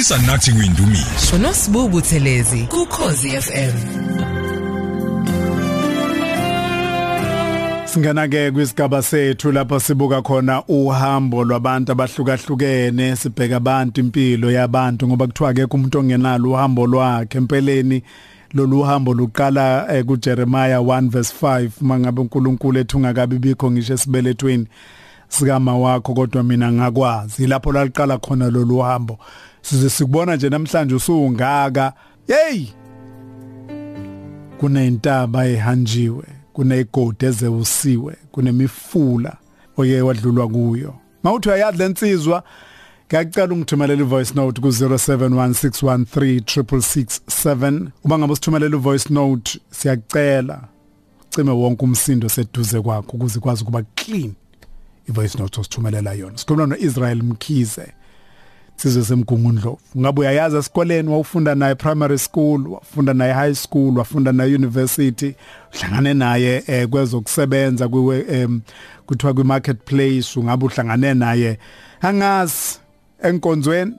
khulisa nathi kuyindumiso uNosibubu Thelezi kuKhosi FM Singena ke kwisigaba sethu lapho sibuka khona uhambo lwabantu abahlukahlukene sibheka abantu impilo yabantu ngoba kuthiwa ke umuntu ongenalo uhambo lwakhe. Empeleni lolu hambo luqala eh, kuJeremiah 1 verse 5 mangabe uNkulunkulu ethunga kabi bikho ngisho esibelethweni sikama wakho kodwa mina ngakwazi. Lapho laliqala khona lolu hambo. Size sikubona nje namhlanje usungaka. Hey kunentaba ehanjiwe kunegodi ezewusiwe kunemifula oye wadlulwa kuyo. Mawuthi uyayadla insizwa ngiyacela ungithumelele ivoice note ku 0716136667 uma ngabe usithumelela ivoice note siyacela ucime wonke umsindo seduze kwakho ukuze ikwazi kuba clean ivoice note osithumelela yona. Sikhuluma noIsrael Mkhize. Sizwe semgungundlovu. Ngabe uyayazi esikoleni wawufunda naye primary school wafunda naye high school wafunda naye university uhlangane naye eh, kwezokusebenza kwe em, kuthiwa kwi marketplace ungabe uhlangane naye. Angazi enkonzweni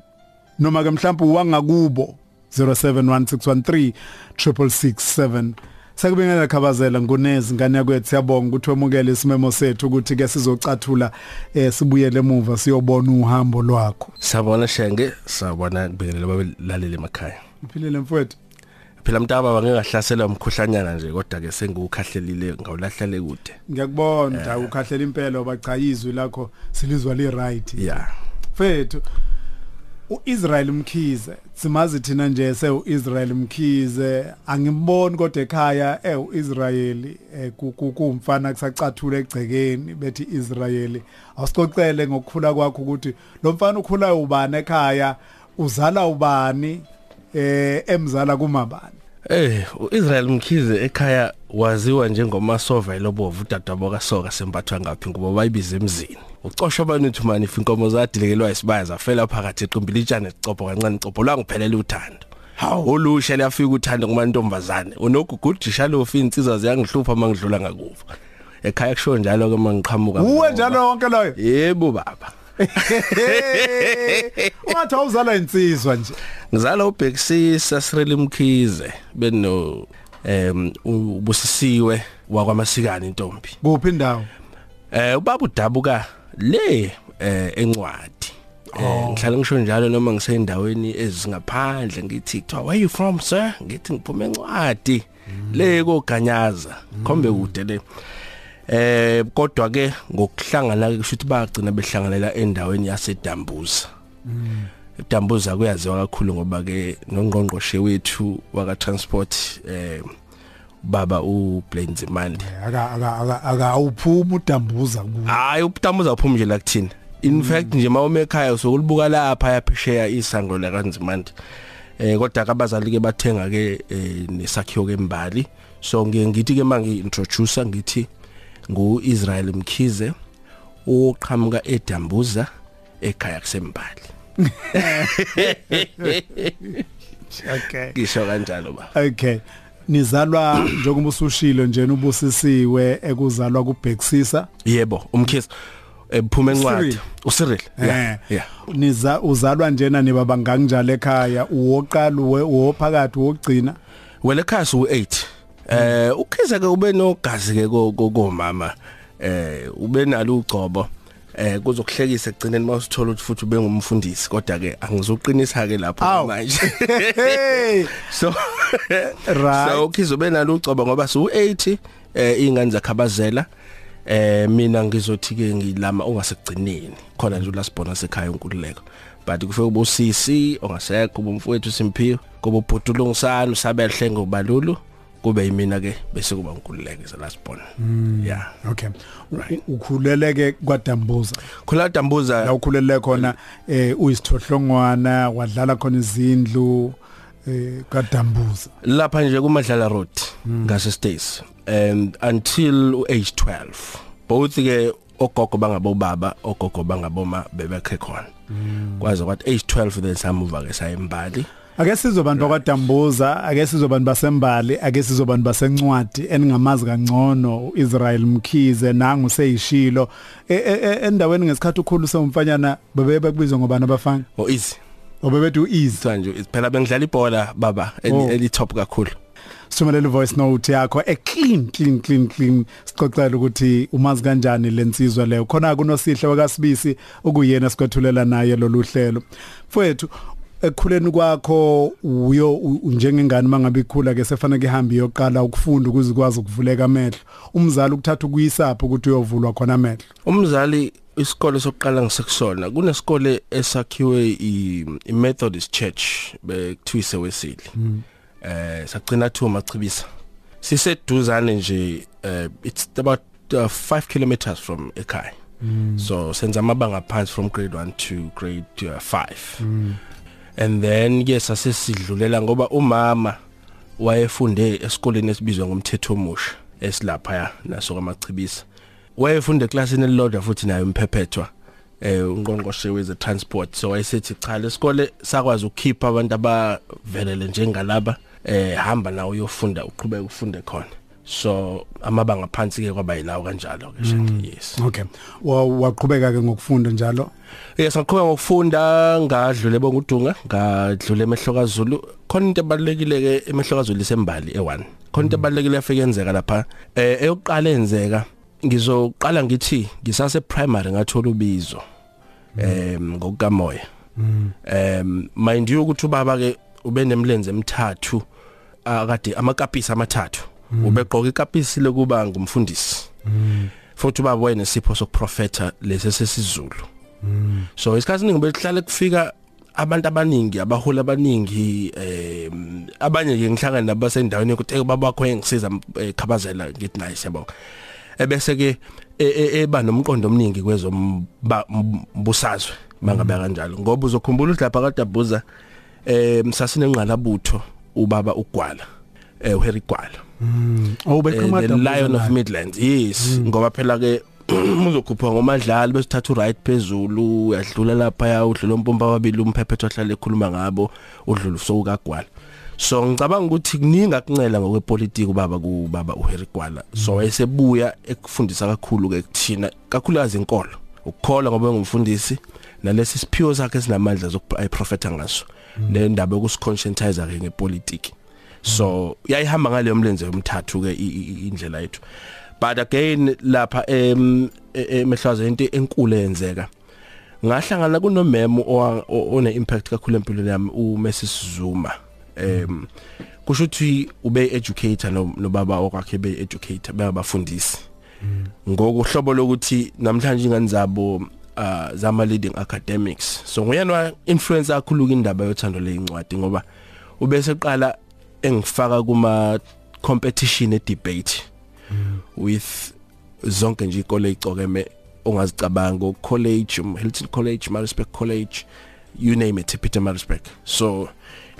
noma ke mhlawumbe wangakubo 0716136667 Sakubingelela khabazela ngonezi ngane yakwethu siyabonga ukuthi wemukele isimemo sethu ukuthi ke sizocathula eh sibuyele emuva siyobona uhambo lwakho. Sabona shenge sabona kubingelela babelalele emakhaya Uphilile mfowethu. phela mntaba bangekahlasela umkhuhlanyana nje kodwa ke sengiwukhahlelile ngawulahlele kude Ngiyakubona ukhahlela impela bachayizwe lakho silizwa li right. yeah Mfethu uIsrael Mkhize. Simazi thina nje se uIsrael Mkhize. Angimboni kodwa ekhaya eh uIsraeli eh, ku- ku- kumfana kusacathula egcekeni bethi Israeli awusicocele ngokukhula kwakho ukuthi lo mfana ukhula ubani ekhaya uzala ubani eh emzala kumabani eh uIsrael Mkhize ekhaya waziwa njengomasova elobovu udadwabo kasoka sembathwa ngaphi? Ngoba bayibiza emzini. Uthi mani if inkomo zadilekelwa isibaya zafela phakathi eqimbili itshane icopho kancane icopho la ngiphelela uthando. Hawu. olusha liyafika uthando kumantombazane. Unogugudisha lofi insizwa ziyangihlupha mangidlula ngakuva ekhaya kusho njalo ke mangiqhamuka uwe njalo wonke loyo? Yebo baba. Ungathi awuzala insizwa nje. Ngizala ubhekisisa Cyril Mkhize beno em ubusisiwe wakwamasikani intombi kuphi indawo? Eh ubaba udabuka. Le eh encwadi. Eh ngihlala ngisho njalo noma ngiseyindaweni ezingaphandle ngithi kuthiwa where you from sir? Ngithi ngiphuma encwadi. Le koganyaza khombe kude le. Eh kodwa ke ngokuhlangana ke kusho ukuthi bagcina behlanganela endaweni yasedambuza. Edambuza kuyaziwa kakhulu ngoba ke nongqongqoshe wethu waka transport eh baba uBlaine Zimande aka aka aka aka awuphuma udambuza ku hayi ubutamuza uphuma nje la kuthina in fact nje mawume ekhaya usokulubuka lapha yaphesheya isango la kanzimandi eh kodwa abazali ke bathenga ke eh, nesakhiwo kembali so ngiye ngithi ke mangi introduce ngithi nguIsrael Mkhize oqhamuka eDambuza ekhaya kusembali. Okay. Ngisho kanjalo ba okay. Nizalwa njengoba usushilo nje ubusisiwe ekuzalwa kubhekisisa. Yebo umkhize ephuma encwadi. Cyril. uCyril eh yeah yeah. niza uzalwa njena niba bangangjalo ekhaya. Uwoqala uwophakathi uwogcina wele ekhaya su 8 eh ukhize ke ube nogazi ke ko- ko- komama. Eh ube nalo ugcobo. Eh kuzokuhlekisa ekugcineni mawusithola ukuthi futhi ube ngumfundisi kodwa ke angizoqinisa ke lapho manje so Right. so ukhize ube nalo ugcobo ngoba su 80 eh ingane zakhabazela eh mina ngizothi ke ngilama ungasekugcineni khona nje ulasibona sekhaya unkululeko. But kufike ubusisi ongasekho ubumfowethu simphiwe kuba ubhutula ungisana usabehle ngobalulu kube yimina ke bese kuba unkululeko zelasibona yeah. Okay. U- ukhuleleke kwadambuza. Khula la dambuza ukhulele khona eh uyisithohlongwana wadlala khona izindlu eh kadambuza. Lapha nje kumadlala road ngase stays and until age 12 both ke ogogo bangabo baba ogogo bangaboma bebekhe khona. Kwaze kwathi age 12 then samuva ke sayembali ake sizobantu bakwadambuza ake sizobantu basembali ake sizobantu basencwadi eningamazi kangcono uIsrael Mkhize nangu seyishilo. E- e- e- endaweni ngesikhathi ukhulu semfanyana bebe bekubizwa ngobani abafana? O easy obebethu ease kuthiwa nje phela bengidlala ibhola baba eli Oh. top kakhulu. Sithumelele voice note yakho e clean clean clean clean. Sixoxela ukuthi umazi kanjani lensizwa leyo. Khona kunosihle wakasibisi okuyena sikwethulela naye lolu hlelo. Mfowethu ekukhuleni kwakho uyo njengengane mangabe ikhula ke sefanele ihambe iyoqala ukufunda ukuze ikwazi ukuvuleka amehlo. Umzali ukuthatha ukuyisapho ukuthi uyovulwa khona amehlo? Umzali isikole sokuqala ngisekusona kunesikole esakhiwe i i Methodist Church bekuthiwa isewesili eh sagcina thu machibisa. Siseduzane nje eh it's about 5 kilometers from ekhaya. So senza amabanga phansi from grade 1 to grade 5 and then yes asesidlulela ngoba umama wayefunde esikoleni esibizwa ngomthetho omusha esilapha ya naso kamachibisa wayefunde eklasini elilodwa futhi nayo imphephetwa eh ungqongqoshe weze transport. So wayesethi cha lesikole sakwazi ukukhipha abantu abavelele njengalaba eh hamba nawe uyofunda uqhubeka ufunde khona. So amabanga phansi ke kwaba yilawo kanjalo ke shenge yes. okay. Wa- waqhubeka ke ngokufunda njalo? Yes ngaqhubeka ngokufunda ngadlule bongudunga ngadlule emehloka Zulu khona into ebalekile ke emehloka Zulu isembali e1 khona into ebalekile yafika yenzeka lapha. Eh eyokuqala enzeka ngizoqala ngithi ngisase primary ngathola ubizo em ngokukamoya. Em mind you ukuthi ubaba ke ube nemlenze emithathu akade amakapisi amathathu. Ubegqoka ikapisi lokuba ngumfundisi. Futhi ubaba wayene sipho sokuprofeta lesi sesizulu so isikhathi ningi bekuhlale kufika abantu abaningi abaholi abaningi eh abanye ngihlangana nabasendaweni ukuthi "Eh, baba wakho engisiza ekhabazela ngithi nice yabo ebese ke e- e- eba nomqondo omningi kwezombusazwe bangabe kanjalo. Ngoba uzokhumbula ukuthi lapha kade abuza eh sasinenqalabutho ubaba ugwala eh uHarry Gwala. Oh Eh, beqhamuka the lion of midlands yes. Ngoba phela ke uzokhupha ngomadlali bese uthatha uright phezulu uyadlula lapha ya udlula umpompa ababili umphephetho ohlala ekhuluma ngabo udlula usokagwala so ngicabanga ukuthi kuninga kuncela ngokwepolitiki ubaba kubaba uHarry Gwala. So wayesebuya ekufundisa kakhulu ke kuthina kakhulukazi inkolo ukukholwa ngoba ngumfundisi nalesi siphiwo sakhe sinamandla zokuprofeta ngaso. Nendaba yokusconscientize ke ngepolitiki. So yayihamba ngaleyo mlenze yomthathu ke indlela yethu. But again lapha em emehlaza into enkulu eyenzeka ngahlangana kunomemo one impact kakhulu empilweni yami uMrs. Zuma. Em kusho ukuthi ube educator no- nobaba okwakhe be educator bayabafundisi ngokuhlobo lokuthi namhlanje ingane zabo uh, zama leading academics. So nguyena influence kakhulu indaba yothando leyincwadi ngoba ubese qala engifaka kuma competition e debate with zonke nje ikole icokeme ongazicabanga o college Hilton College Maritzburg College you name it Peter Maritzburg. So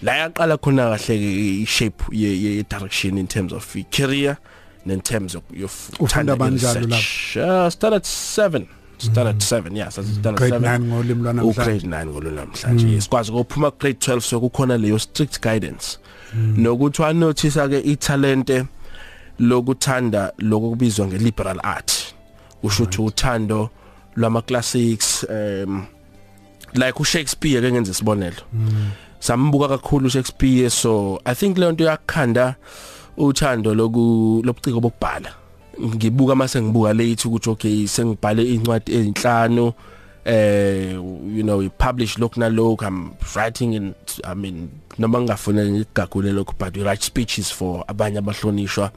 la yaqala khona kahle i shape ye, direction in terms of i career and in terms of your Ufunda banjalo uh, start at 7 start at 7 yes start at grade 7 9 ngolimi u lwanamhlanje grade 9 ngolona namhlanje yesikwazi ukuphuma grade 12 so kukhona leyo strict guidance. Nokuthi wa notice ke italente lokuthanda lokubizwa ngeliberal art. Usho ukuthi uthando lwama classics um like uShakespeare ke ngenze isibonelo. Sambuka kakhulu uShakespeare so i think leyo nto yakhanda uthando loku lobuciko bokubhala. Ngibuka mase ngibuka late ukuthi okay sengibhale incwadi ezinhlanu eh you know publish look nalokho i'm writing in i mean noma ngafuna ngigagule lokho but we write speeches for abanye abahlonishwa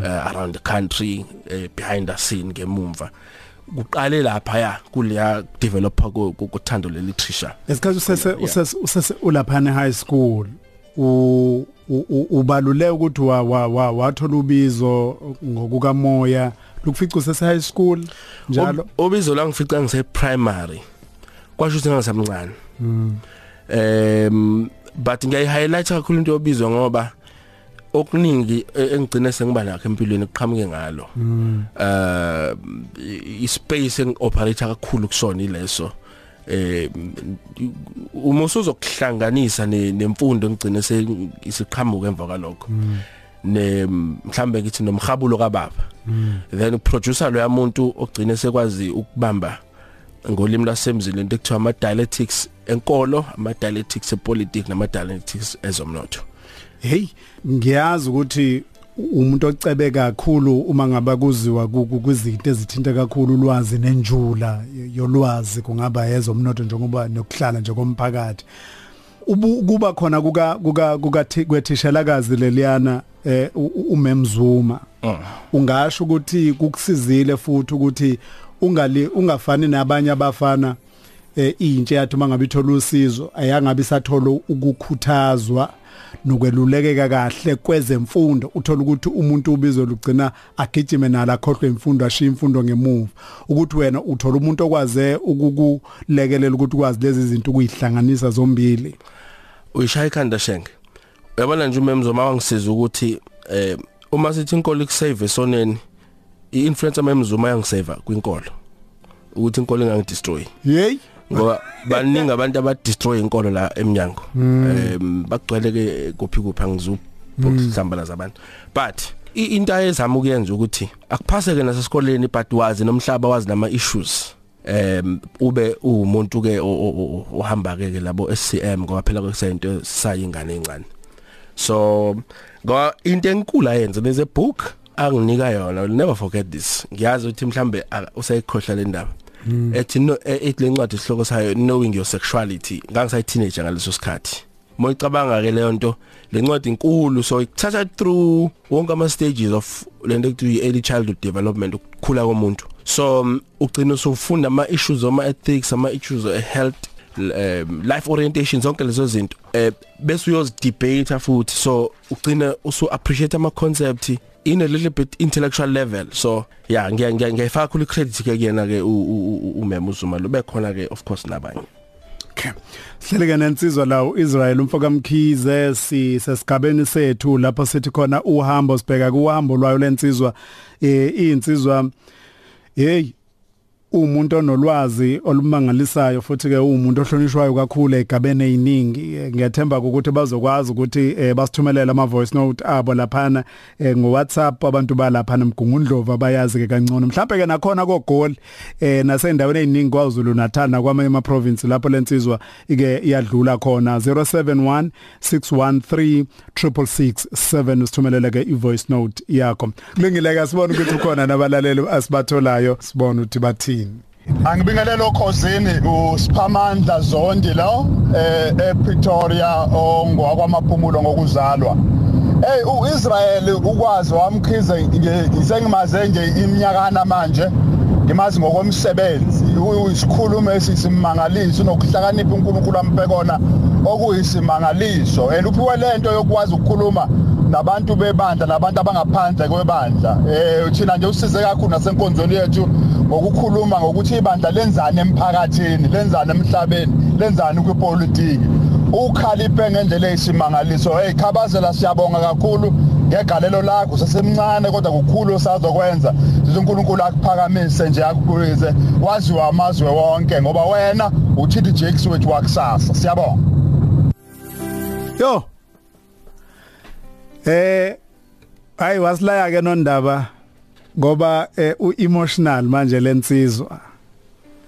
uh, around the country uh, behind the scene ngemumva. Kuqale lapha ya kuleya developer kuthando le literature esikhathi usese Yeah. usese usese ulaphana high school u u- u- ubaluleke ukuthi wa wa- wa- wathola ubizo ngokukamoya. Lukufica usese high school njalo? Ob- ubizo langifica ngise primary kwasho ukuthi ngangisamncane. Em but ngiyayi highlight kakhulu into yobizwa ngoba okuningi e- engigcine sengiba nakho empilweni kuqhamuke ngalo. Uh ispace engioperate kakhulu kusona ileso. Eh uma usuzokuhlanganisa ne- nemfundo ngigcine isiqhamuka emva kwalokho. Ne mhlambe ngithi nomhabulo kababa. Then producer lo yamuntu ogcine sekwazi ukubamba ngolimi lwasemzini into ekuthiwa ama dialectics enkolo ama dialectics epolitics nama dialectics ezomnotho. Hey ngiyazi ukuthi umuntu ocebe kakhulu uma ngaba kuziwa kuzinto ezithinta kakhulu ulwazi nenjula yolwazi kungaba yezomnotho njengoba nokuhlala njengomphakathi kuba khona kuka kuka kwethishalakazi leliyana eh umemzuma Mm. ungasho ukuthi kukusizile futhi ukuthi ungali ungafani nabanye abafana eh intsha yathi mangabe ithola usizo ayangabe sathola ukukhuthazwa. Nokwelulekeka kahle kwezemfundo. Uthola ukuthi umuntu ubizwe lugcina agijime nala akhohlwe imfundo ashiya imfundo ngemuva. Ukuthi wena uthola umuntu okwaze ukukulekelela ukuthi ukwazi lezi zinto ukuyihlanganisa zombili. Uyishaya ikhanda shenge? Uyabona nje umemzoma wangisiza ukuthi eh uma sithi inkolo ikusave esoneni i-influencer memzuma yangisave kwinkolo ukuthi inkolo ingangidestroy. Hey ngoba baningi abantu abadestroy inkolo la eminyango em bagcwele ke kuphi kuphi angizuhlambala zabantu. But into ayezama ukuyenza ukuthi akuphaseke nasesikoleni but wazi nomhlaba wazi nama issues. Em ube umuntu ke ohamba ke labo SCM ngoba phela kusayinto sayingane encane. So ngoba into enkulu ayenze there's a book anginika yona never forget this. Ngiyazi ukuthi mhlambe usayikhohla le ndaba. Ethi no ethi lencwadi isihloko sayo knowing your sexuality ngangisayi teenager ngaleso sikhathi. Moyicabanga ke leyo nto lencwadi inkulu so ikuthatha through wonke ama stages of lento ekuthiwa early childhood development ukukhula komuntu. So ugcina usufunda ama issues ama ethics ama issues of health um, life orientation zonke lezo zinto. Eh bese uyozidebate futhi. So ugcina usu appreciate ama concept in a little bit intellectual level. So yeah ngiya ngiyifaka khulu credit ke kuyena ke umem uzuma lo bekhona ke of course nabanye. Okay. Sihleleke nensizwa la uIsrael umfoka Mkhize si sesigabeni sethu lapho sithi khona uhambo sibheka kuhambo lwayo lensizwa eh insizwa hey umuntu onolwazi olumangalisayo futhi ke umuntu ohlonishwayo kakhulu egabene eziningi ngiyathemba ukuthi bazokwazi ukuthi eh, basithumelela ama voice note abo laphana eh, ngo WhatsApp abantu balapha namgungundlova bayazi ke kangcono. Mhlawumbe ke nakhona ko goal eh nasendaweni eziningi kwaZulu Natal nakwamanye ama province lapho lensizwa ike iyadlula khona. 071 613 667 usithumelele ke i voice note yakho. Kulungile sibona ukuthi ukhona nabalaleli asibatholayo sibona ukuthi bathini. Angibingelelo khosini uSiphamandla Zondi lo eh ePretoria ongwakwamaphumulo ngokuzalwa. Hey uIsrael ukwazi wamkhize ngisengimaze nje iminyakana manje ngimazi ngokomsebenzi. Uyisikhulumo esisimangaliso nokuhlakanipha uNkulunkulu ampekona okuyisimangaliso. And uphiwe lento yokwazi ukukhuluma nabantu bebandla nabantu abangaphandle kwebandla. Eh thina nje usize kakhulu nasenkonzweni yethu. Ngokukhuluma ngokuthi ibandla lenzani emphakathini lenzani emhlabeni lenzani kwipolitiki. Ukhaliphe ngendlela eyisimangaliso hey khabazela siyabonga kakhulu ngegalelo lakho sesemncane kodwa kukhulu osazokwenza. uNkulunkulu akuphakamise nje akubuyize waziwa amazwe wonke ngoba wena uThidi Jakes wethu wakusasa. Siyabonga. Yo! Eh ayi wasilaya ke nondaba. Ngoba eh, uemotional manje lensizwa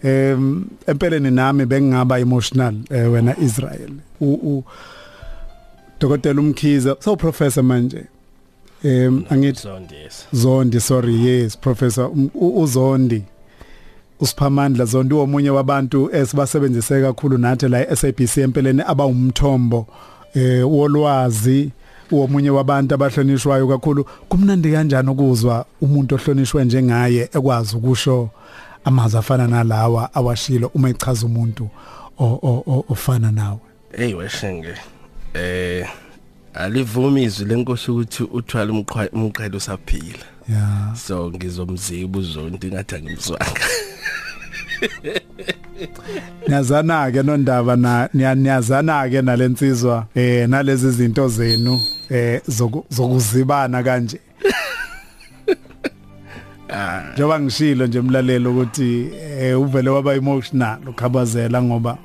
em empeleni nami bengingaba emotional eh, wena Israel. U, Dokotela umkhiza so professor manje em angithi zondi Zondi sorry yes professor uZondi usiphamandla Zondi omunye wabantu esibasebenzise kakhulu nathi la SABC empeleni abawumthombo eh wolwazi womunye wabantu abahlonishwayo kakhulu kumnandi kanjani ukuzwa umuntu ohlonishwe njengaye ekwazi ukusho amazwi afana nalawa awashilo uma echaza umuntu ofana nawe? Hey weshenge eh alivumi izwi lenkosi ukuthi uthwala umqhelo usaphila. Yeah so ngizomziba uzonto ngathi angimzwanga. Niyazana ke nondaba na niyazana ke nalensizwa eh nalezi zinto zenu. Eh zokuzibana kanje. Ah njengoba ngishilo nje emlalelo ukuthi eh uvele waba emotional ukhabazela ngoba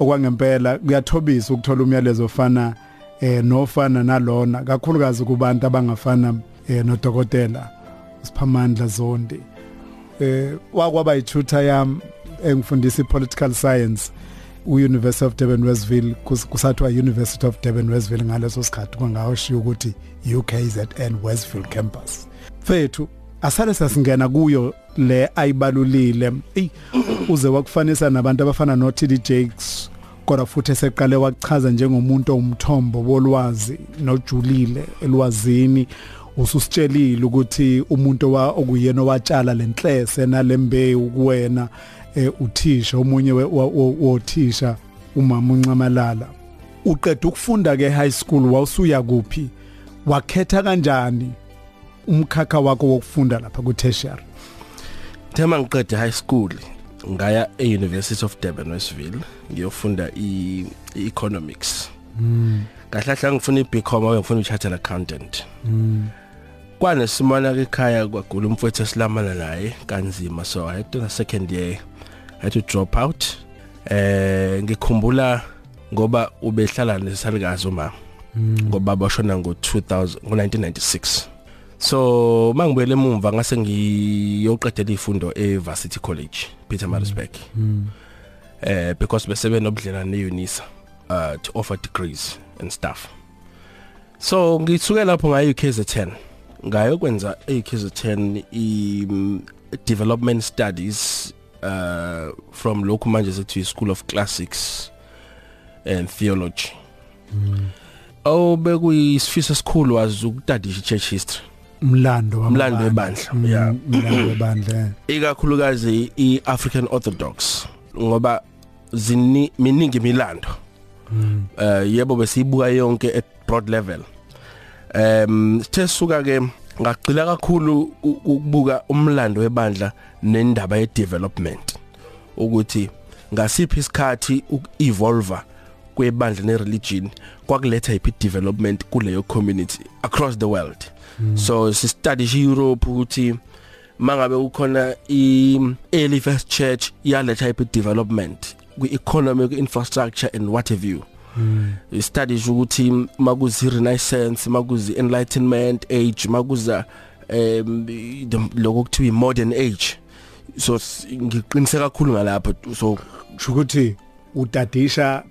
okwangempela kuyathobisa ukuthola umyalezo ofana eh nofana nalona kakhulukazi kubantu abangafana eh nodokotela Siphamandla Zondi. Eh wakwaba yithutha yami engifundisa ipolitical science. u-University of Durban Westville kus- kusathiwa University of Durban Westville ngaleso sikhathi kwangawashiya ukuthi UKZN Westville campus. Fethu asale sasingena kuyo le ayibalulile. Ey uze wakufanisa nabantu abafana no TD Jakes kodwa futhi eseqale wachaza njengomuntu omthombo wolwazi nojulile elwazini. Ususitshelile ukuthi umuntu wa okuyena watshala lenhlese nalembewu kuwena. Uthisha omunye wothisha umama uNcamalala uqeda ukufunda ke high school wawusuya kuphi wakhetha kanjani umkhakha wakho wokufunda lapha ku tertiary Thema ngiqede high school ngaya e-University of Durban Westville ngiyofunda i economics. Mm. Kahlahla ngifuna iBcom ngifuna i-chartered accountant. Mm. Kwanesimana ke ekhaya kwagula umfowethu esilamana naye kanzima so to second year had to drop out. Eh ngikhumbula ngoba ubehlala nesalikazi uma ngoba bashona ngo 2000 ngo 1996 so mangibuyele emuva ngase ngiyoqedela ifundo eVarsity College Pietermaritzburg eh because besebe nobudlelwane neUnisa uh to offer degrees and stuff. So ngithuke lapho ngayo KZN ngayokwenza eKZN i mm, development studies uh from lokhu manje sethi School of Classics and Theology. Oh bekuyisifiso esikhulu wazi ukutadisha church history. Umlando Umlando wamabandla. webandla, Mm, yeah. umlando webandla. Ikakhulukazi iAfrican Orthodox ngoba zini miningi imilando. Eh yebo besiyibuka yonke at broad level. Em sithe suka ke ngagcila kakhulu u- ukubuka umlando webandla nendaba ye development ukuthi ngasiphi isikhathi uevolve kwebandla nereligion kwakuletha iphi development kuleyo community across the world. So si study Europe ukuthi mangabe ukhona i early first church yaletha iphi development kwi economic infrastructure and what have you. mm. Studies ukuthi makuzi renaissance makuzi enlightenment age makuza um lokho kuthiwa modern age. So ngiqiniseka kakhulu ngalapho so. Ukuthi utadisha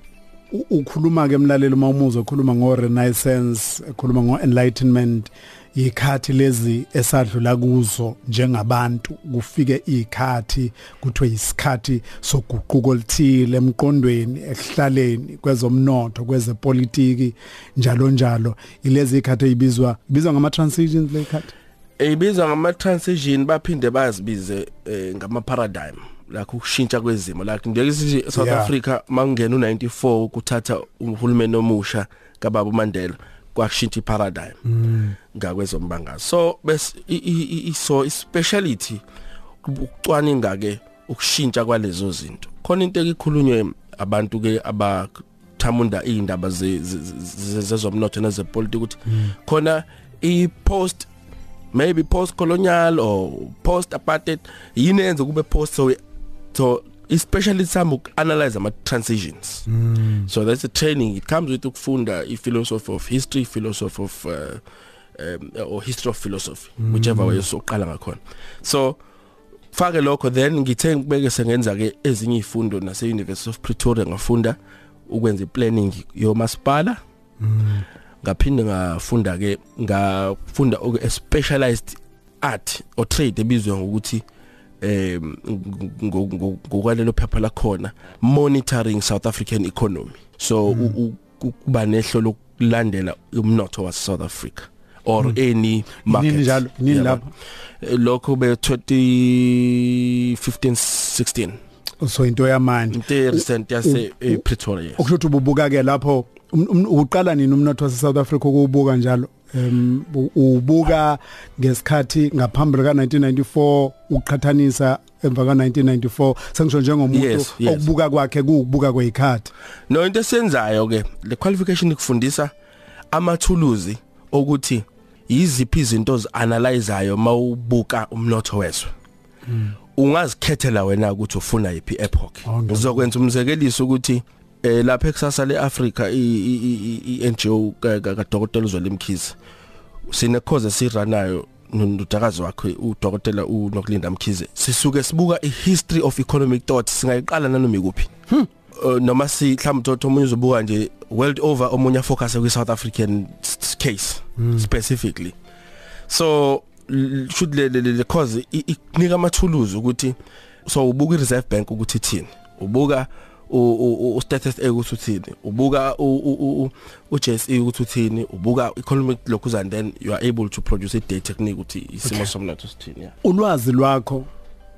ukhuluma ke emlaleli mawumuzo ukhuluma ngo renaissance ekhuluma ngo enlightenment ikhathi lezi esadlula kuzo njengabantu kufike ikhathi kuthiwe isikhathi soguquko olithile emqondweni ehlaleni kwezomnotho kwezepolitiki njalo njalo. Ilezi ikhathi ezibizwa ibizwa ngama transitions le khathi ebizwa ngama transition baphinde bazibize eh, ngama paradigm lakho ukushintsha kwezimo. Like ndeke South Yeah. Africa mangena u94 kuthatha uhulumeni omusha kababa uMandela kwakushintsha iparadigm ngakwezombanga. So bes i- i- i- i- so speciality ukucwaninga ke ukushintsha kwalezo zinto. Khona into ekikhulunywe abantu ke abathamunda indaba ze- ze- ze- zezomnotho nezepolitiki ukuthi khona i post maybe post colonial or post apartheid yini yenza kube post so so especially some analyze ama transitions. Mm. so that's a training. It comes with ukufunda i philosophy of history philosophy of uh, um, or history of philosophy mm. whichever way soqala ngakhona. So fake lokho then ngithe ngibeke sengenza ke ezinye izifundo nase University of Pretoria ngafunda ukwenza iplanning yomasipala. Ngaphinde ngafunda ke ngafunda oku specialized art or trade ebizwa ngokuthi em ngo- ngo- ngokwalelo phepha lakhona monitoring South African economy. So u- u- ku- kuba nehlelo lokulandela umnotho wa South Africa or any market. nini njalo? Nini Yabo. lapho? Eh, lokho be 2015 16 so into yamanje. Inte recent yase eh, Pretoria. yes. okusho ukuthi ububuka ke lapho um- um- uqala nini umnotho wase South Africa ukubuka njalo? Em u- ubuka ngesikhathi ngaphambili ka 1994 uqhathanisa emva ka 1994 sengisho njengomuntu Yes, yes. okubuka kwakhe kuukubuka kwezikhathi no into esenzayo ke le qualification ikufundisa amathuluzi ukuthi yiziphi izinto ozianalyzayo mawubuka umnotho weswe ungazikhethela wena ukuthi ufuna yipi epoch Oh, ngiyabona. ngizokwenza umzekeliso ukuthi eh lapha ekusasa leAfrica i NGO ka Dr Zweli Mkhize sine cause esiranayo nodakazi wakhe udokotela uNokulinda Mkhize sisuke sibuka ihistory of economic thought singayiqala nanoma ikuphi hmm. Uh, noma si mhlawumbe uthatha omunye uzobuka nje world over omunye focus kwi South African case hmm. specifically so should le le cause inika amathuluzi ukuthi so ubuka ireserve bank ukuthi ithini ubuka u status A ukuthi uthini ubuka u JSE ukuthi uthini ubuka economic lokhu and then you are able to produce a data technique ukuthi isimo somnotho sithini yeah. Ulwazi lwakho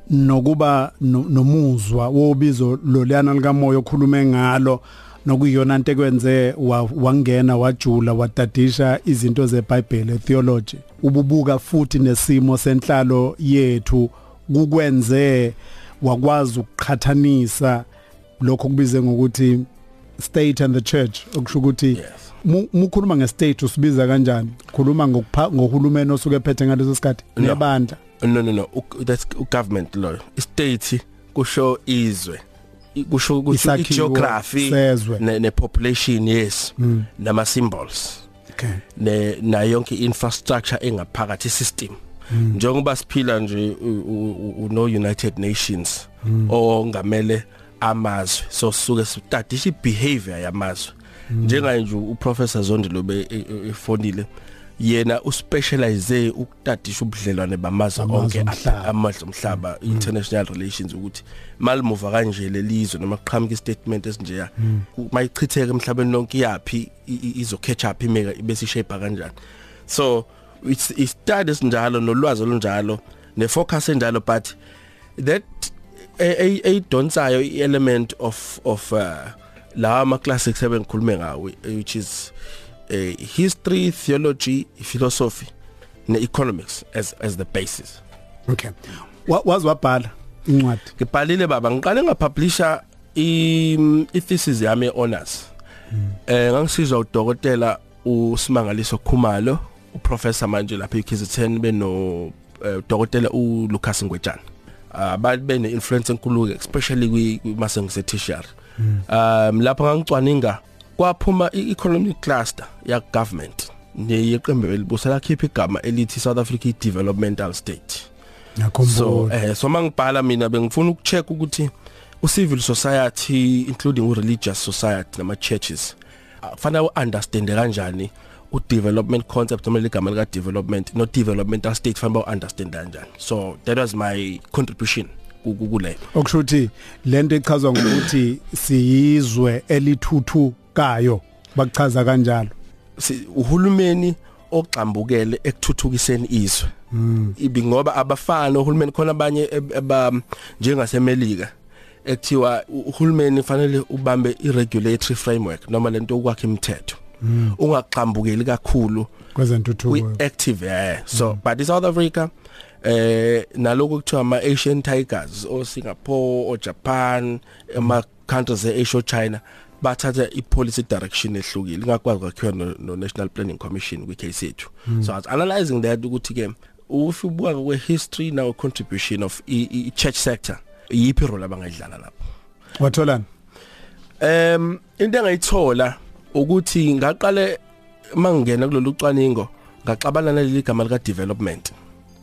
nokuba nomuzwa wobizo loliyana likamoya okhulume ngalo nokuyiyona into ekwenze wangena wajula watadisha izinto zeBhayibheli theology. Ububuka futhi nesimo senhlalo yethu kukwenze wakwazi ukuqhathanisa lokho kubize ngokuthi state and the church okusho ukuthi mukhuluma ngestate usibiza kanjani? Khuluma ngohulumeni osuke ephethe ngaleso sikhathi? Nebandla no no no. That's government law. State kusho izwe. Kusho kusho geography ne, ne population yes. Mm. nama symbols okay. Ne na yonke infrastructure engaphakathi system mm. njengoba siphila nje uno United Nations mm. ongamele amazwe so suke sitadisha ibehavior yamazwe mm. njenga nje uprofessor Zondilo be efonile yena uspecialize ukutadisha ubudlelwane bamazwe onke amazwe omhlaba mm. international relations ukuthi malimuva kanje lelizwe noma qhamuka istatement esinjeya mm. mayichitheke emhlabeni lonke yapi izo catch up imeka bese shape kanjani so it's studies njalo nolwazi olunjalo ne focus enjalo but that a a donsayo element of of uh, la ama classics ebengikhulume ngawo which is uh, history theology philosophy ne economics as as the basis. Okay. Wazi wabhala incwadi. Ngibhalile baba ngiqale ngapublisha i thesis yami honors eh ngangisizwa udokotela uSimangaliso Khumalo uprofessor manje lapha eKZN beno udokotela uLucas Ngwejana abantu bene influence enkulu especially kwimase ngise tertiary um lapha ngangicwaninga kwaphuma i-economic cluster ya government neyeqembe elibusa lakhipha igama elithi South Africa Developmental State. So eh so mangibhala mina bengifuna ukucheck ukuthi ucivil society including u religious society nama churches fanele uunderstand kanjani u development concept noma ligama lika development no developmental state fanele uunderstand kanjani. So that was my contribution kule okusho ukuthi lento echazwa ngokuthi siyizwe elithuthukayo bakuchaza kanjalo. Uhulumeni ogxambukele ekuthuthukiseni izwe. Ibi ngoba abafana uhulumeni khona abanye aba njengasemelika ekuthiwa uhulumeni fanele ubambe iregulatory framework noma lento okwakhe imithetho. Ungaqhambukeli kakhulu kwezentuthuko. active yeah. So mm. but in South Africa eh naloko kuthiwa ama Asian tigers o Singapore o Japan ama countries e Asia China bathatha i-policy direction ehlukile. Ngakwazi kwakhiwa no National Planning Commission kwi case yethu mm. so I was analyzing that ukuthi ke if ubuka kwe history now contribution of i church sector yiphi role abangayidlala lapho? Watholani? Em into engayithola ukuthi ngaqale mangingena kulolu cwaningo ngaxabana naleli gama lika development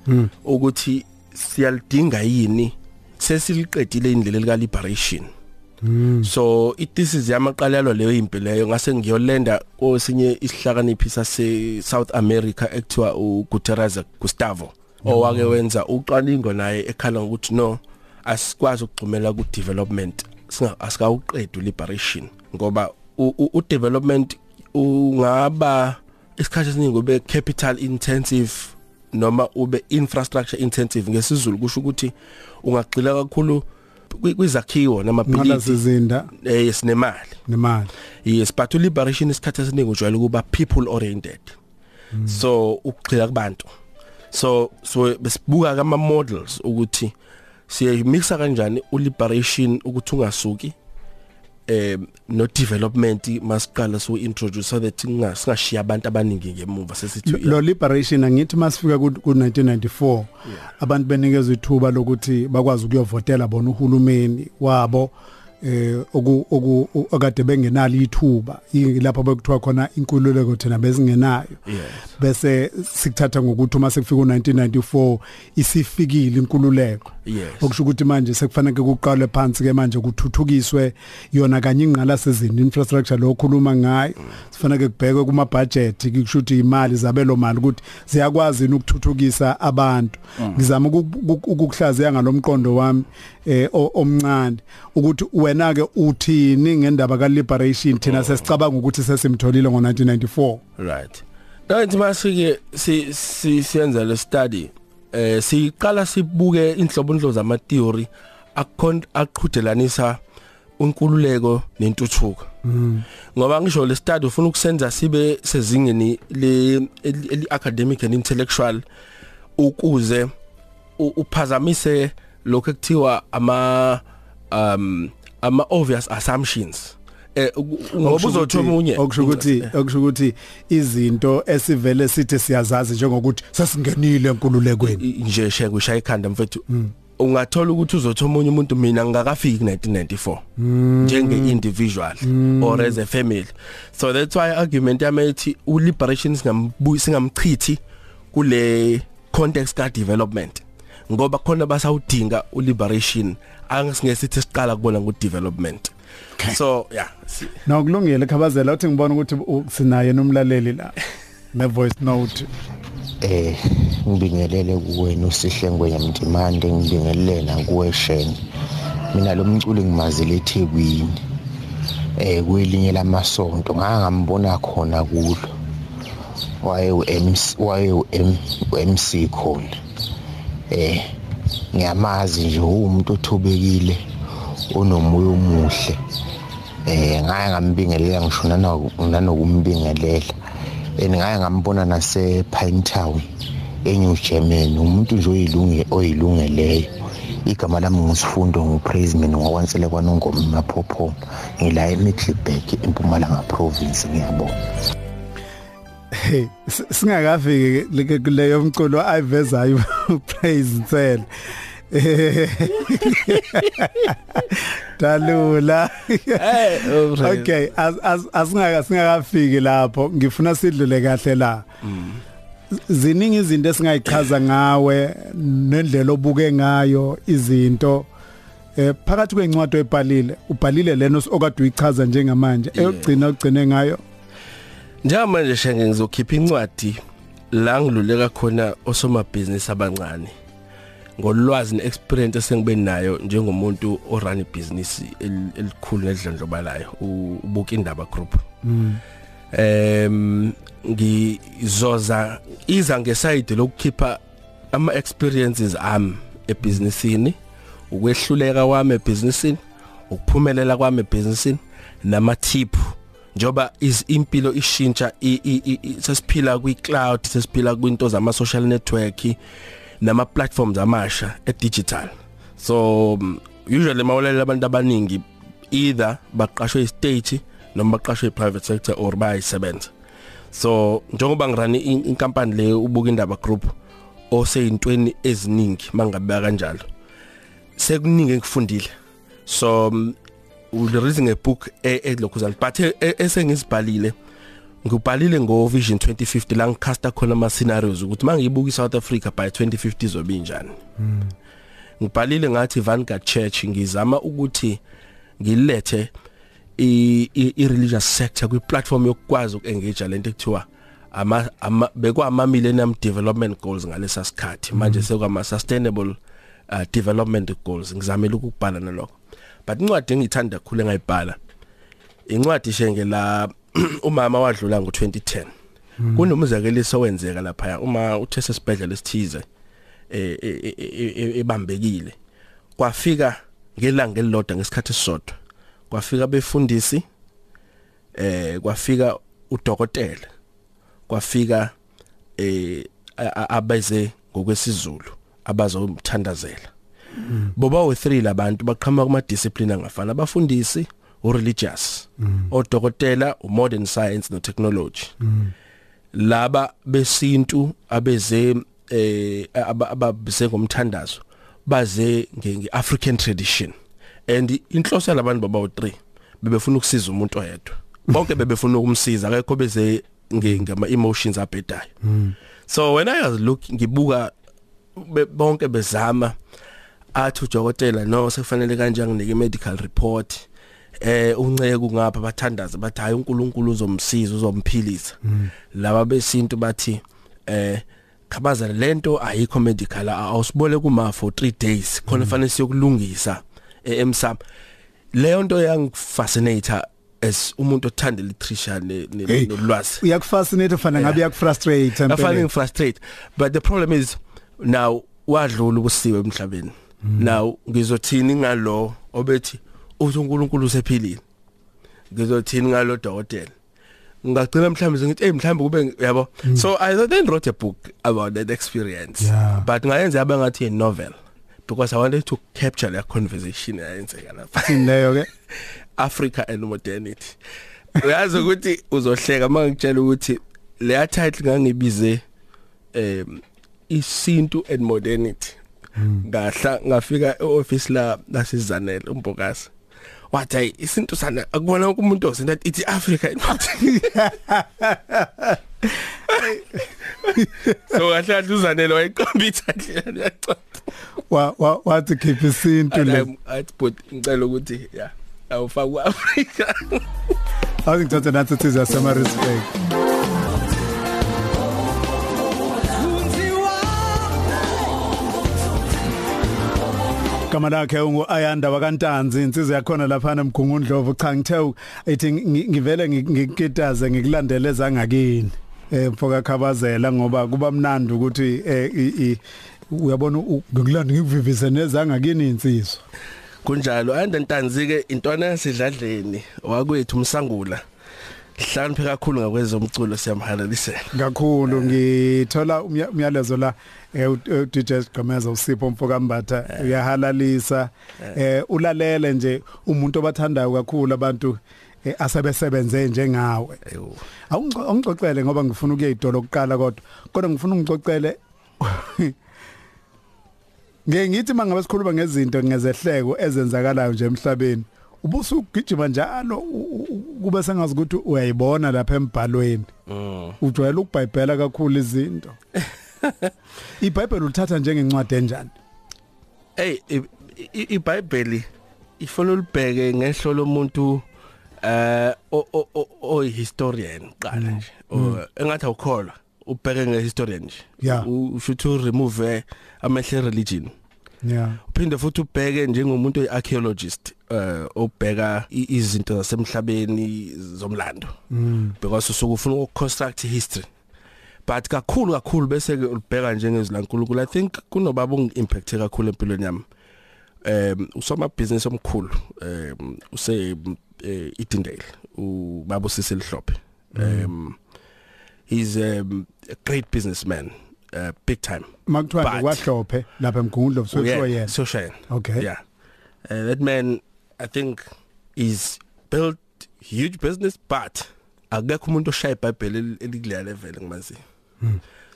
mm. ukuthi siyalidinga yini sesiliqedile indlela lika liberation mm. so ithesis yamaqalelo leyo impi leyo ngase ngiyolenda kosinye isihlakaniphi sase South America ekuthiwa uGuterres Gustavo owake wenza uqaningo naye ekhala ukuthi no asikwazi ukugcumela ku development singa asikawuqedwe liberation ngoba u development ungaba isikhathi esiningi ube capital intensive noma ube infrastructure intensive ngesizulu kusho ukuthi ungagxila kakhulu kwizakhiwo namabhilidi. Izinda eh sinemali. Nemali. Yes but liberation isikhathi esiningi ujwayele kuba people oriented. Mm. so ukugxila kubantu. So so besibuka kama models ukuthi siyamixa kanjani u liberation ukuthi ungasuki? Eh no development masiqala so introduce so that singashiya abantu abaningi ngemuva sesithi lo liberation angithi masifika ku 1994 abantu benikezwe ithuba lokuthi bakwazi ukuyovotela bona uhulumeni wabo eh oku oku akade bengenalo ithuba lapho bekuthiwa khona inkululeko thina besingenayo Yes. bese sikuthatha ngokuthi uma sekufika u1994 isifikile inkululeko Yes. Okusho ukuthi manje sekufanele kuqalwe phansi ke manje kuthuthukiswe yona kanye ingqala sezini infrastructure lo khuluma ngayo. Sifanele kubhekwe kuma budget kusho ukuthi imali zabelo mali ukuthi ziyakwazi ukuthuthukisa abantu. Ngizama ukuku- ukukuhlaziya ngalomqondo wami eh o- omncane ukuthi wena ke uthini ngendaba ka liberation thina sesicabanga ukuthi sesimtholile ngo1994 Right. Nathi masike si si siyenza le study eh siqala sibuke inhlobonhlo zama theory aqhudelanisa unkululeko nentuthuko. Ngoba ngisho le study ufuna ukusenza sibe sezingeni le academic and intellectual ukuze uphazamise lokho ekuthiwa ama um ama obvious assumptions eh ngoba uzothi omunye. okusho ukuthi Eh. okusho ukuthi izinto esivele sithi siyazazi njengokuthi sesingenile enkululekweni. Nje sheke ushaya ikhanda mfethu. Ungathola ukuthi uzothi omunye umuntu mina ngakafiki 1994 njenge individual or as a family. So that's why argument yami ethi u liberation singambuyi singamchithi kule context ka development ngoba khona basawudinga u liberation angisingesithi siqala kubona ku development so yeah si- nokulungile khabazela uthi ngibona ukuthi sinaye nomlaleli la ne voice note. Eh ngibingelele kuwena usihle ngwenyamdimande ngibingelele nakuwe Shen mina lo mculi ngimazile eThekwini. Eh kwelinye lamasonto ngaka ngambona khona kulo. Waye uMC waye uMC khona eh ngiyamazi nje umuntu othobekile. Onomoya omuhle. Eh ngaya ngambingelela ngisho nanoku- nanokumbingelela. Engaya ngambona nase Pine Town eNew Germany umuntu nje oyilunge oyilungeleyo. Igama lami ngusifundo ngupraisement ngokwansele kwanongoma maphopho ngila eMiddelburg eMpumalanga province ngiyabona hey singakafiki kuleyo mculo ayivezayo praise nsele Eh, dalula. Eh okay as as asingaka singakafiki lapho. Ngifuna sidlule kahle la. Ziningi izinto esingayichaza ngawe nendlela obuke ngayo izinto. Eh phakathi kwencwadi oyibhalile ubhalile lena okade uyichaza njengamanje eyogcina ugcine ngayo? Njengamanje shenge ngizokhipha incwadi la ngiluleka khona osomabhizinisi abancane. Ngolwazi neexperience esengibe nayo njengomuntu orun ibusiness el- elikhulu nedlondlobalayo u- ubuka indaba group. Em ngizoza iza ngeside lokukhipha ama experiences am ebusinessini ukwehluleka kwami ebusinessini ukuphumelela kwami ebusinessini nama tip njoba is impilo ishintsha i- i- i- i- sesiphila kwi cloud sesiphila kwinto zama social network nama platforms amasha e digital so mm, usually mawulela abantu abaningi either baqashwe estate noma baqashwe private sector or bayisebenza so njengoba ngirani in- inkampani le ubuka indaba group oseyintweni eziningi mangabeka kanjalo sekuningi engifundile so mm, the reading a book elokhuzana but e- e- esengizibhalile ngibhalile ngo Vision 2050 la ngicasta khona ama scenarios ukuthi mangiyibuka iSouth Africa by 2050 izobe injani. Ngibhalile ngathi Vanguard Church ngizama ukuthi ngilethe i i- i religious sector kwi platform yokukwazi ukengage lento ekuthiwa ama ama- bekwama millennium development goals ngalesa sikhathi. Manje sekwama sustainable uh, development goals. Ngizamela ukubhala nalokho. But incwadi engithanda kakhulu engayibhala incwadi shenge la umama wadlula ngo2010 kunomzakeliso owenzeka lapha uma uthe sesibhedlela esithize eh eh, eh, eh, ebambekile kwafika ngelanga elilodwa ngesikhathi sisodwa kwafika befundisi eh kwafika udokotela kwafika eh abeze ngokwesizulu abazomthandazela. Boba we3 labantu baqhamuka kuma discipline angafana abafundisi ureligious odokotela umodern science no technology laba besintu abeze eh aba- ababese ngomthandazo baze ngeAfrican tradition. And inhloso yalabantu babawu 3 bebefuna ukusiza umuntu oyedwa. Bonke bebefuna ukumsiza akekho beze ngama emotions abhedayo. So when i was look ngibuka bonke bezama athi udokotela no sekufanele kanje nginike medical report? Eh unceke kungapha bathandaza bathi hayi uNkulunkulu uzomsiza uzomphilisa. Laba besintu bathi eh khabaza lento ayikho medical awusibole kuma for 3 days khona fanele siyokulungisa emsam leyo nto yangifascinate as umuntu othanda literature Hey. nelwazi uyakufascinate ufana ngabe yakufrustrate afanye ngifrustrate but the problem is now wadlula ubusiwe emhlabeni. Now ngizothini ngalo obethi uthi uNkulunkulu usephilile. Ngizothini ngalo dokotela? Ngagcina mhlawumbe ngithi hey mhlawumbe kube yabo? So i then wrote a book about that experience. Yeah. but ngayenza yaba ngathi a novel because i wanted to capture that conversation eyenzeka lapha. Leyo ke. Africa and modernity. Uyazi ukuthi uzohleka mangitshela ukuthi leya title ngangibize em isintu and modernity. Ngahla ngafika eoffice la lasizanele umbokasi wathi hayi isintu sana akubona wonke umuntu osinto ithi Africa so ngahla uzanele wayiqamba ititle yacwa wa wa- wathi keep isintu le. Athi but ngicela ukuthi yeah awufaka Africa awuthi ngithathe nathi thiza yasema respect Gama lakhe ungu Ayanda wakantanzi insizwe yakhona lapha emgungundlovu cha ngithe ethi ngi- ngivele ngi- ngikitaze ngikulandele ezangakini eh mfoka khabazela ngoba kuba mnandi ukuthi eh uyabona ngikulanda ngikuvivise nezangakini insizwa kunjalo ande ntanzi ke intwana yasidladleni wakwethu umsangula. Hlakaniphe kakhulu ngakwezomculo siyamhalalisela. Kakhulu ngithola umya- umyalezo la. Eh, DJ Gqemeza usipho mfoka mbatha uyahalalisa. Eh ulalele nje umuntu obathandayo kakhulu abantu eh, asebesebenze njengawe. Awungixoxele ngoba ngifuna ukuya idolo okuqala kodwa kodwa ngifuna ungixoxele Ngeke ngithi mangabe sikhuluma ngezinto ngezehleko ezenzakalayo nje emhlabeni ubusu ugijima njalo kube sengazi ukuthi uyayibona lapha embhalweni. Mm. ujwayele ukubhayibhela kakhulu izinto. iBhayibheli uthatha njengencwadi enjani? Hey iBhayibheli ifuna ulibheke ngehlo lomuntu eh o historian qala nje O- engathi awukholwa ubheke ngehistorian nje. Yeah. U- usho to remove amehle religion. Yeah. Uphinde futhi ubheke njengomuntu oarchaeologist eh obheka izinto zasemhlabeni zomlando. Because usuke ufuna ukuconstruct history. But kakhulu kakhulu bese ke ulibheka njengezilankulunkulu i think kunobaba ungiimpact kakhulu empilweni yami um usoma business omkhulu um use eh, Edendale ubaba usise lihlophe um he's um, a great businessman uh, big time makuthiwa But- nje kwahlophe lapha emgungundlovu Oh, sothiwa yeah, yena so Cheyenne. okay Yeah. Uh, that man I think is built huge business but akekho umuntu oshaya iBhayibheli elikuleya level ngimazi.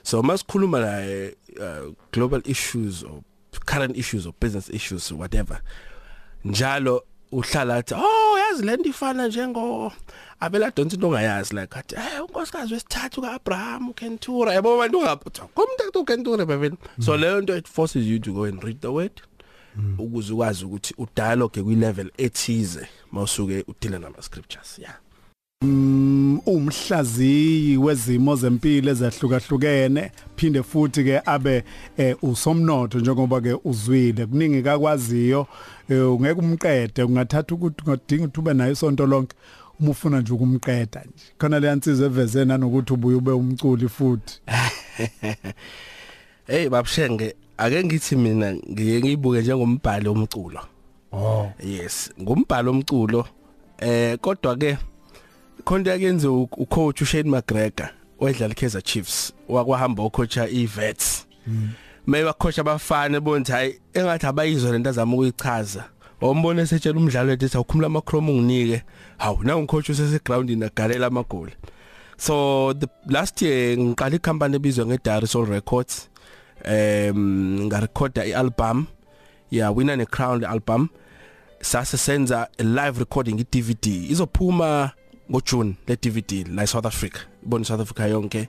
So masikhuluma la uh, global issues or current issues or business issues whatever. Njalo uhlala athi oh yazi lento ifana njengo abela donsi into ongayazi like athi eh unkosikazi wesithathu kaAbraham uKentura. Yabo abantu ungapha komntu uKentura baveni so leyo nto it forces you to go and read the word ukuze ukwazi ukuthi udialogue kwi level ethize mawusuke udile nama scriptures yeah. Mm, umhlaziyi wezimo zempilo ezahlukahlukene phinde futhi ke abe eh, usomnotho njengoba ke uzwile. Kuningi kakwaziyo eh, ungeke umqede ungathatha ukuthi ungadinga ukuthi ube nayo isonto lonke uma ufuna nje ukumqeda nje. Khona le yansizwe eveze nanokuthi ubuye ube umculi futhi. Hey babshenge ake ngithi mina ngiye ngibuke njengombhali omculo oh. Yes ngumbhalo omculo eh kodwa ke khonto yakenze ucoach uShane McGregor wedlala Kaizer Chiefs wakwahamba ucoacha iVets. Maye wacoacha abafana bonke hayi engathi abayizwa lento azama ukuyichaza. Wombone esetshela umdlalo ethi awukhumula amachrome unginike. Hawu na ungicoach usese groundini agalela amagoli. So the last year ngiqala icompany ebizwa ngeDarisol Records. Um ngarecorda ialbum yeah wina ne crown album. Sase senza a live recording i-DVD izophuma ngoJune le DVD la South Africa ibona South Africa yonke.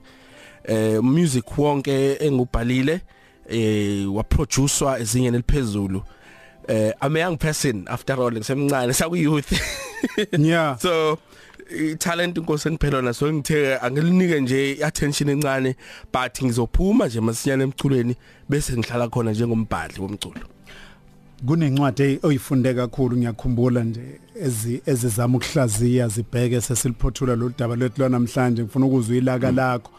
Eh music wonke engubhalile eh waproducewa ezinye neliphezulu eh I'm a young person after all ngisemncane saku youth yeah. So talent inkosi engiphelona so ngithe angilinike nje attention encane but ngizophuma nje masinyane emculweni bese ngihlala khona njengombhadli womculo. Kunencwadi oyifunde kakhulu ngiyakhumbula nje ezi ezizama ukuhlaziya zibheke sesiliphothula lo daba lethu namhlanje ngifuna ukuzwa ilaka lakho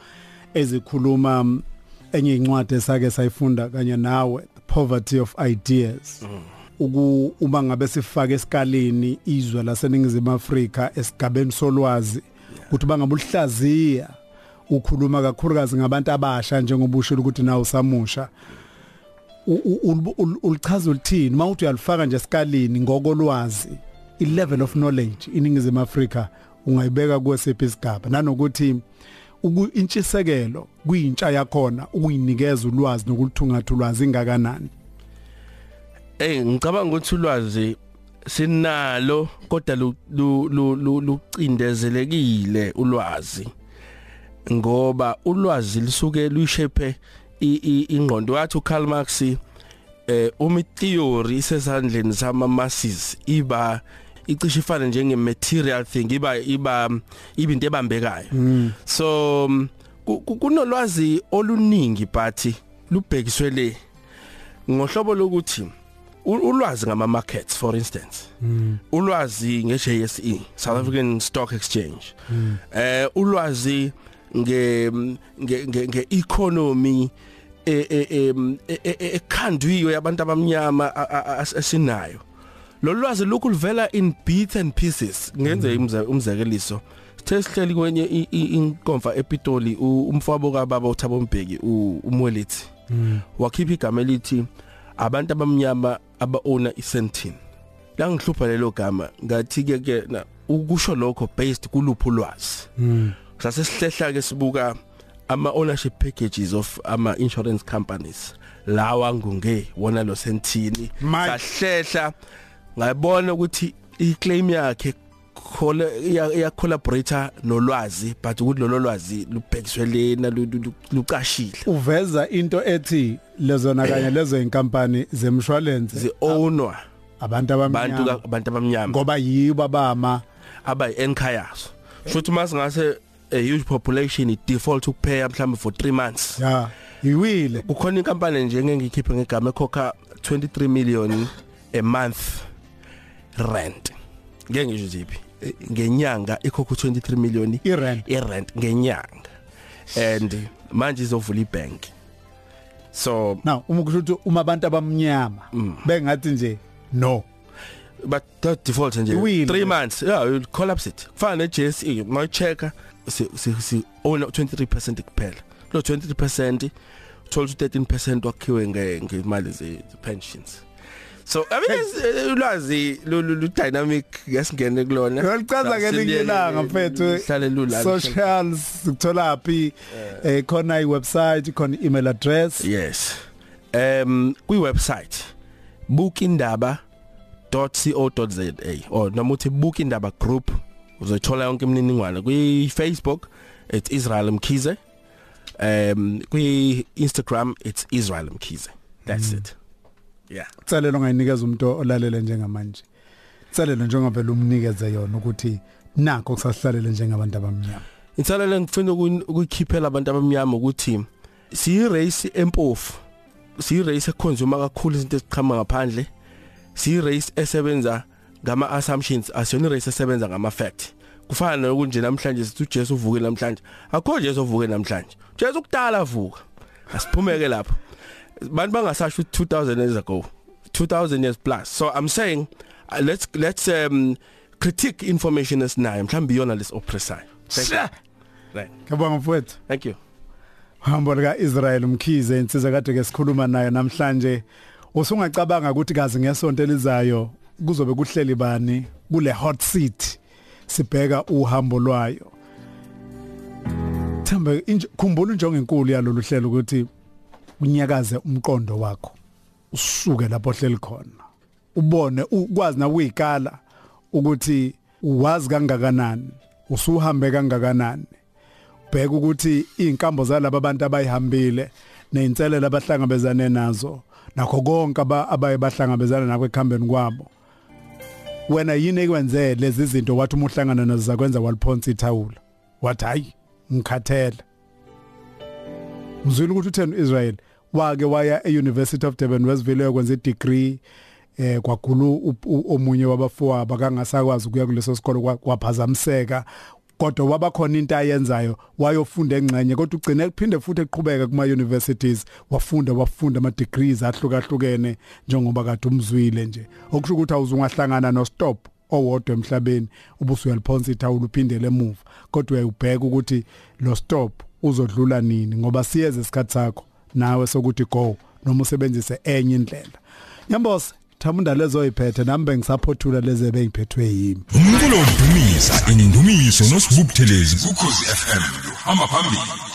ezikhuluma mm, enye incwadi esake sayifunda kanye nawe poverty of ideas. Uku uma ngabe sifaka esikaleni izwe laseningizimu Afrika esigabeni solwazi ukuthi bangabe uhlaziya ukhuluma kakhulukazi ngabantu abasha njengoba usho ukuthi nawe usamusha ulichaza ulithini mawuthi uyalifaka nje esikalini ngokolwazi i-level of knowledge iningizimu Afrika ungayibeka kwesiphi isigaba? Nanokuthi intshisekelo kuyintsha yakhona ukuyinikeza ulwazi nokulithungatha ulwazi ingakanani? Eh ngicabanga ukuthi ulwazi sinalo kodwa lucindezelekile ulwazi ngoba ulwazi lisuke lushape ingqondo yathi uKarl Marx eh uma theory isesandleni sama masses iba icishe ifana njenge material thing iba iba ibinto ebambekayo. So kunolwazi oluningi but lubhekiswe le ngohlobo lokuthi ulwazi ngama markets for instance. Mm. ulwazi nge JSE South African Stock Exchange. Mm. eh ulwazi nge nge nge economy ekhandwiwe yabantu abamnyama asinayo. Lo lwazi lokhu livela in bits and pieces. Ngenze umzekeliso. Sithe sihleli kwenye inkonfa ePitoli umfowabo kababa uThabo Mbeki umwelithi wakhipha igama elithi abantu abamnyama abaona isentin. La ngihlupha lelo gama ngathi ke ke ukusho lokho based kuluphu lwazi sase sihlehla ke sibuka ama ownership packages of ama insurance companies lawa ngunge wona lo sentini sahlehla ngayibona ukuthi iclaim yakhe khole iya collaborator nolwazi but ukuthi lolo lwazi lubhekiswe lena lucashile. Uveza into ethi lezona kanye lezo inkampani zemshwalense. Ziownwa abantu abamnyama. Abantu abantu abamnyama. Ngoba yibo abama. Abayi enkhayas futhi masingase a huge population i default ukupay mhlawumbe for 3 months. Yeah yiwile kukhona inkampani nje engikhiphe ngegama ekhokha 23 million a month rent. Ngeke ngisho ziphi ngenyanga ikhokha 23 million irent. irent ngenyanga. And manje izovula ibank. So now uma kusho uma abantu abamnyama bengathi nje no. But that default nje. 3 months. Yeah you collapse it. Kufana ne JSE my checker si si own 23% kuphela. Lo 23% uthola 13% wakhiwe ngemali ze pensions. So i mean ulwazi lu dynamic yasingene kulona. Ngalichaza ngelingilanga mfethu. hlale lula socials ukuthola phi eh khona i website khona email address. Yes. Um kwi website bookindaba.co.za or noma uthi bookindaba group uzothola yonke imininingwane kwi Facebook it's Israel Mkhize. Um kwi Instagram it's Israel Mkhize. That's mm. it. Yeah. Tsalelo ngayinikeza umuntu olalele njengamanje. Tsalelo njengoba lumnikeze yona ukuthi nakho kusahlalele njengabantu abamnyama. Insalelo ngifuna ukukhiphela abantu abamnyama ukuthi siyi race empofu siyi race econsume kakhulu izinto eziqhama ngaphandle siyi race esebenza ngama assumptions asiyona race esebenza ngama fact kufana nokunje namhlanje sithi uJesu uvuke namhlanje. Akho Jesu uvuke namhlanje. Jesu ukudala avuka. Asiphumeke lapho. Bantu bangasasho 2000 years ago 2000 years plus. So i'm saying uh, let's let's um critique information esinayo mhlawumbe iyona lesi oppressor right. Ngiyabonga mfowethu. Thank you. Hambo lika Israel Mkhize insizwe kade ke sikhuluma naye namhlanje. Usungacabanga ukuthi kazi ngesonto elizayo kuzobe kuhleli bani kule hot seat sibheka uhambo lwayo. Thembe khumbula injongo enkulu yalolu hlelo ukuthi unyakaze umqondo wakho usuke lapho hleli khona. Ubone ukwazi na kuyikala ukuthi uwazi kangakanani usuhambe kangakanani. Bheka ukuthi inkambo zalabo abantu abayihambile neinselelo abahlangabezane nazo nakho konke abaye bahlangabezana nakho ekhambeni kwabo. Wena yini ekwenze lezi zinto wathi uma uhlangana nazo zakwenza waliphonsa ithawula wathi hayi ngikhathele. Mzwile ukuthi utheni Israel wake waya eUniversity of Durban Westville yokwenza idegree eh kwagulu omunye wabafowabo akangasakwazi ukuya kuleso sikole kwaphazamiseka. Kodwa wabakhona into ayenzayo wayofunda engcenye kodwa ugcine kuphinde futhi eqhubeka kuma universities wafunda wafunda ama degrees ahlukahlukene njengoba kade umzwile nje. Okusho ukuthi awuzungahlangana no stop owodwa emhlabeni ubusu uyaliphonsa ithawula uphindele emuva kodwa uyayibheka ukuthi lo stop uzodlula nini ngoba siyeze isikhathi sakho nawe sokuthi go noma usebenzise enye indlela. Nyambosi thamunda lezo iphethe nami bengisaphothula leze bengiphethwe yimi. Umculo udumisa inindumiso nosibubuthelezi ukhozi FM hamba phambili.